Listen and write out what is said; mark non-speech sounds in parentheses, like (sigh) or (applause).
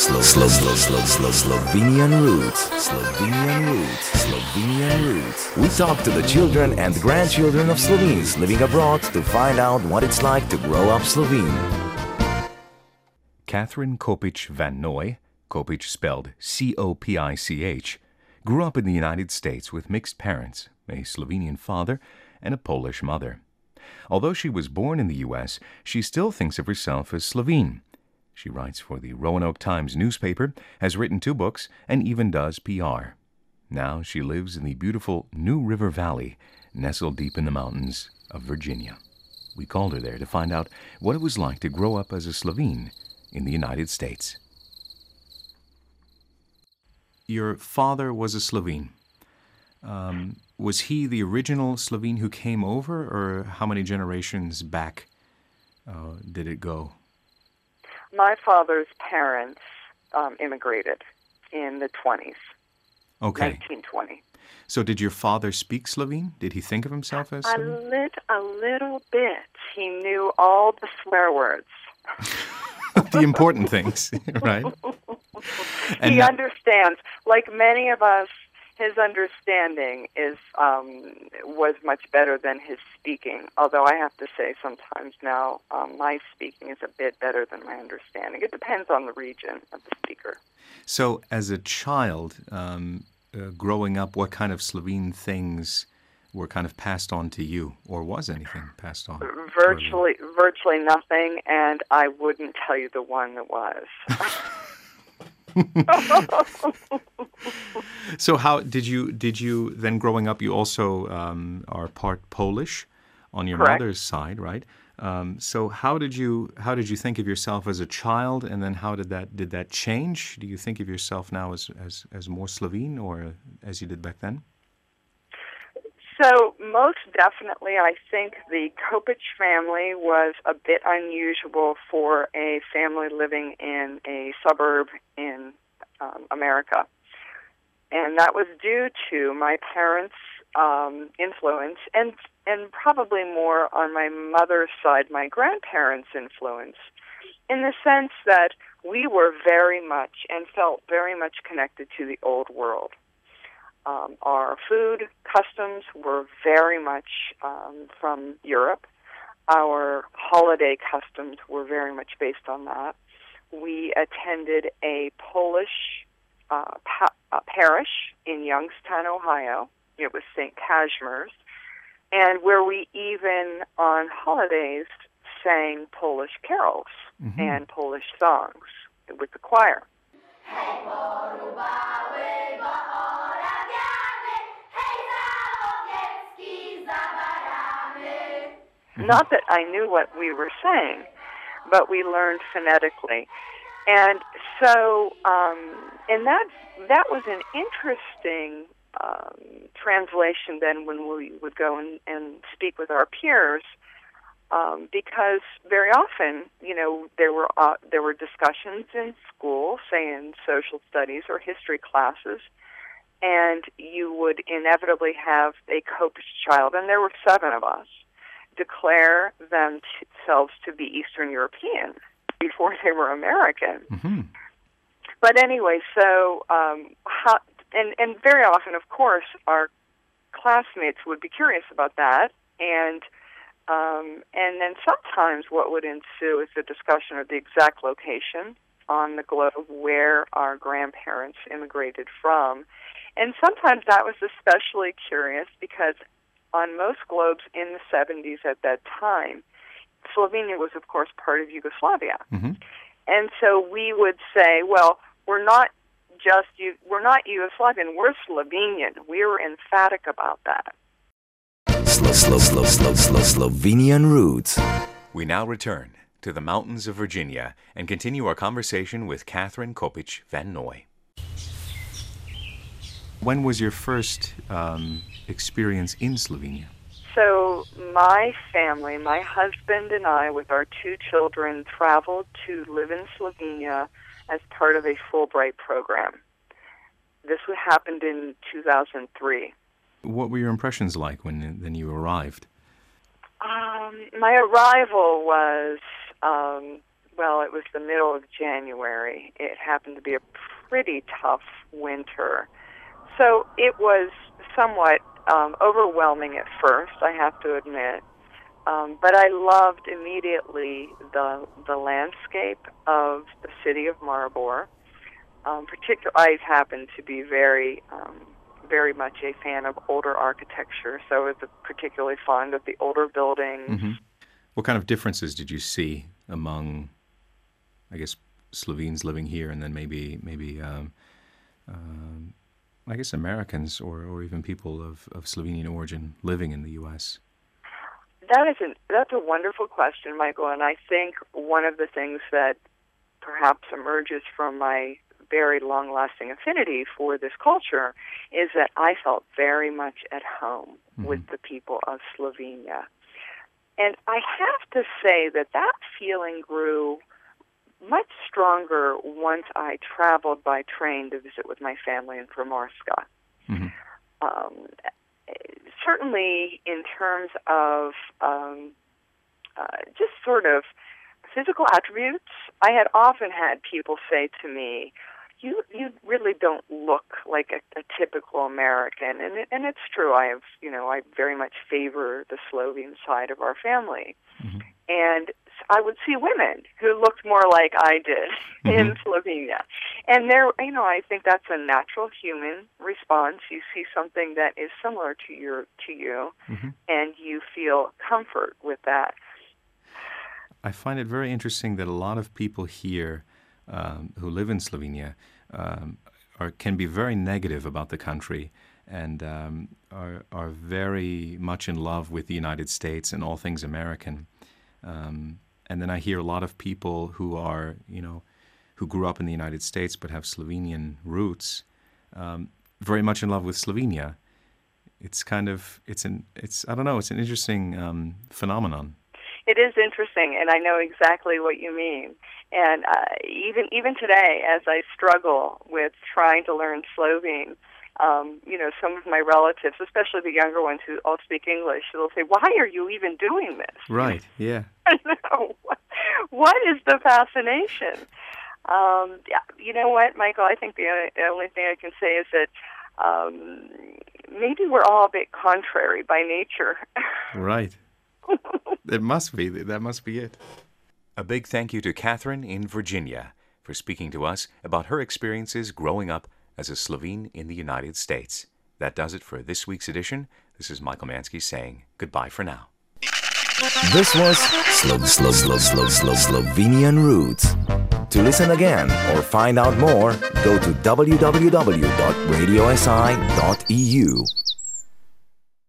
Slow, slow, slow, slow, slow, Slovenian roots. Slovenian roots. Slovenian roots. We talk to the children and grandchildren of Slovenes living abroad to find out what it's like to grow up Slovene. Catherine Copich Van Noy, Copich spelled C O P I C H, grew up in the United States with mixed parents, a Slovenian father and a Polish mother. Although she was born in the U.S., she still thinks of herself as Slovene. She writes for the Roanoke Times newspaper, has written two books, and even does PR. Now she lives in the beautiful New River Valley, nestled deep in the mountains of Virginia. We called her there to find out what it was like to grow up as a Slovene in the United States. Your father was a Slovene. Um, was he the original Slovene who came over, or how many generations back uh, did it go? My father's parents um, immigrated in the 20s, Okay. 1920. So did your father speak Slovene? Did he think of himself as A, Slovene? lit, a little bit. He knew all the swear words. (laughs) the important things, (laughs) right? (laughs) And he now- understands. Like many of us, his understanding is um, was much better than his speaking. Although I have to say, sometimes now um, my speaking is a bit better than my understanding. It depends on the region of the speaker. So, as a child, um, uh, growing up, what kind of Slovene things were kind of passed on to you, or was anything passed on? Virtually, virtually nothing, and I wouldn't tell you the one that was. (laughs) (laughs) (laughs) So, how did you did you then growing up? You also um, are part Polish on your Correct. mother's side, right? Um, so, how did you how did you think of yourself as a child, and then how did that did that change? Do you think of yourself now as as, as more Slovene, or as you did back then? So, most definitely, I think the Copich family was a bit unusual for a family living in a suburb in um, America. And that was due to my parents' um, influence and, and probably more on my mother's side, my grandparents' influence, in the sense that we were very much and felt very much connected to the old world. Um, our food customs were very much um, from Europe. Our holiday customs were very much based on that. We attended a Polish parish in Youngstown, Ohio. It was St. Casimir's, and where we even on holidays sang Polish carols mm-hmm. and Polish songs with the choir. Not that I knew what we were saying, but we learned phonetically. And so, um, and that that was an interesting um, translation. Then, when we would go and, and speak with our peers, um, because very often, you know, there were uh, there were discussions in school, say in social studies or history classes, and you would inevitably have a Copich child, and there were seven of us, declare themselves to be Eastern European before they were American. hmm But anyway, so um, how, and and very often, of course, our classmates would be curious about that, and um, and then sometimes what would ensue is a discussion of the exact location on the globe where our grandparents immigrated from, and sometimes that was especially curious because on most globes in the 70s at that time, Slovenia was, of course, part of Yugoslavia. hmm And so we would say, well, we're not just you, we're not Yugoslavian, we're Slovenian. We were emphatic about that. Slow, slow, slow, slow, slow, Slovenian roots. We now return to the mountains of Virginia and continue our conversation with Catherine Copich Van Noy. When was your first um, experience in Slovenia? So my family, my husband and I, with our two children, traveled to live in Slovenia as part of a Fulbright program. This happened in 2003. What were your impressions like when then you arrived? Um, my arrival was, um, well, it was the middle of January. It happened to be a pretty tough winter. So it was somewhat um, overwhelming at first, I have to admit. Um, but I loved immediately the the landscape of the city of Maribor. Um, I happen to be very um, very much a fan of older architecture, so I was particularly fond of the older buildings. Mm-hmm. What kind of differences did you see among, I guess, Slovenes living here, and then maybe maybe um, um, I guess Americans or, or even people of, of Slovenian origin living in the U.S. That is an, that's a wonderful question, Michael, and I think one of the things that perhaps emerges from my very long lasting affinity for this culture is that I felt very much at home mm-hmm. with the people of Slovenia. And I have to say that that feeling grew much stronger once I traveled by train to visit with my family in Primorska. Mm-hmm. Um, certainly, in terms of um, uh, just sort of physical attributes, I had often had people say to me, "You you really don't look like a, a typical American," and it, and it's true. I have you know I very much favor the Slovene side of our family, mm-hmm. and I would see women who looked more like I did (laughs) mm-hmm. in Slovenia. And there, you know, I think that's a natural human response. You see something that is similar to your to you, mm-hmm. and you feel comfort with that. I find it very interesting that a lot of people here um, who live in Slovenia um, are can be very negative about the country and um, are are very much in love with the United States and all things American. Um, and then I hear a lot of people who are, you know, who grew up in the United States but have Slovenian roots, um, very much in love with Slovenia. It's kind of, it's an, it's, I don't know, it's an interesting um, phenomenon. It is interesting, and I know exactly what you mean. And uh, even even today, as I struggle with trying to learn Slovene, um, you know, some of my relatives, especially the younger ones who all speak English, they'll say, "Why are you even doing this?" Right. Yeah. (laughs) know. what is the fascination? Um, yeah, you know what, Michael? I think the, the only thing I can say is that um, maybe we're all a bit contrary by nature. (laughs) right. it must be. That must be it. A big thank you to Catherine in Virginia for speaking to us about her experiences growing up as a Slovene in the United States. That does it for this week's edition. This is Michael Mansky saying goodbye for now. This was Slo Slo Slo Slo Slo Slovenian Roots. To listen again or find out more, go to www.radiosi.eu.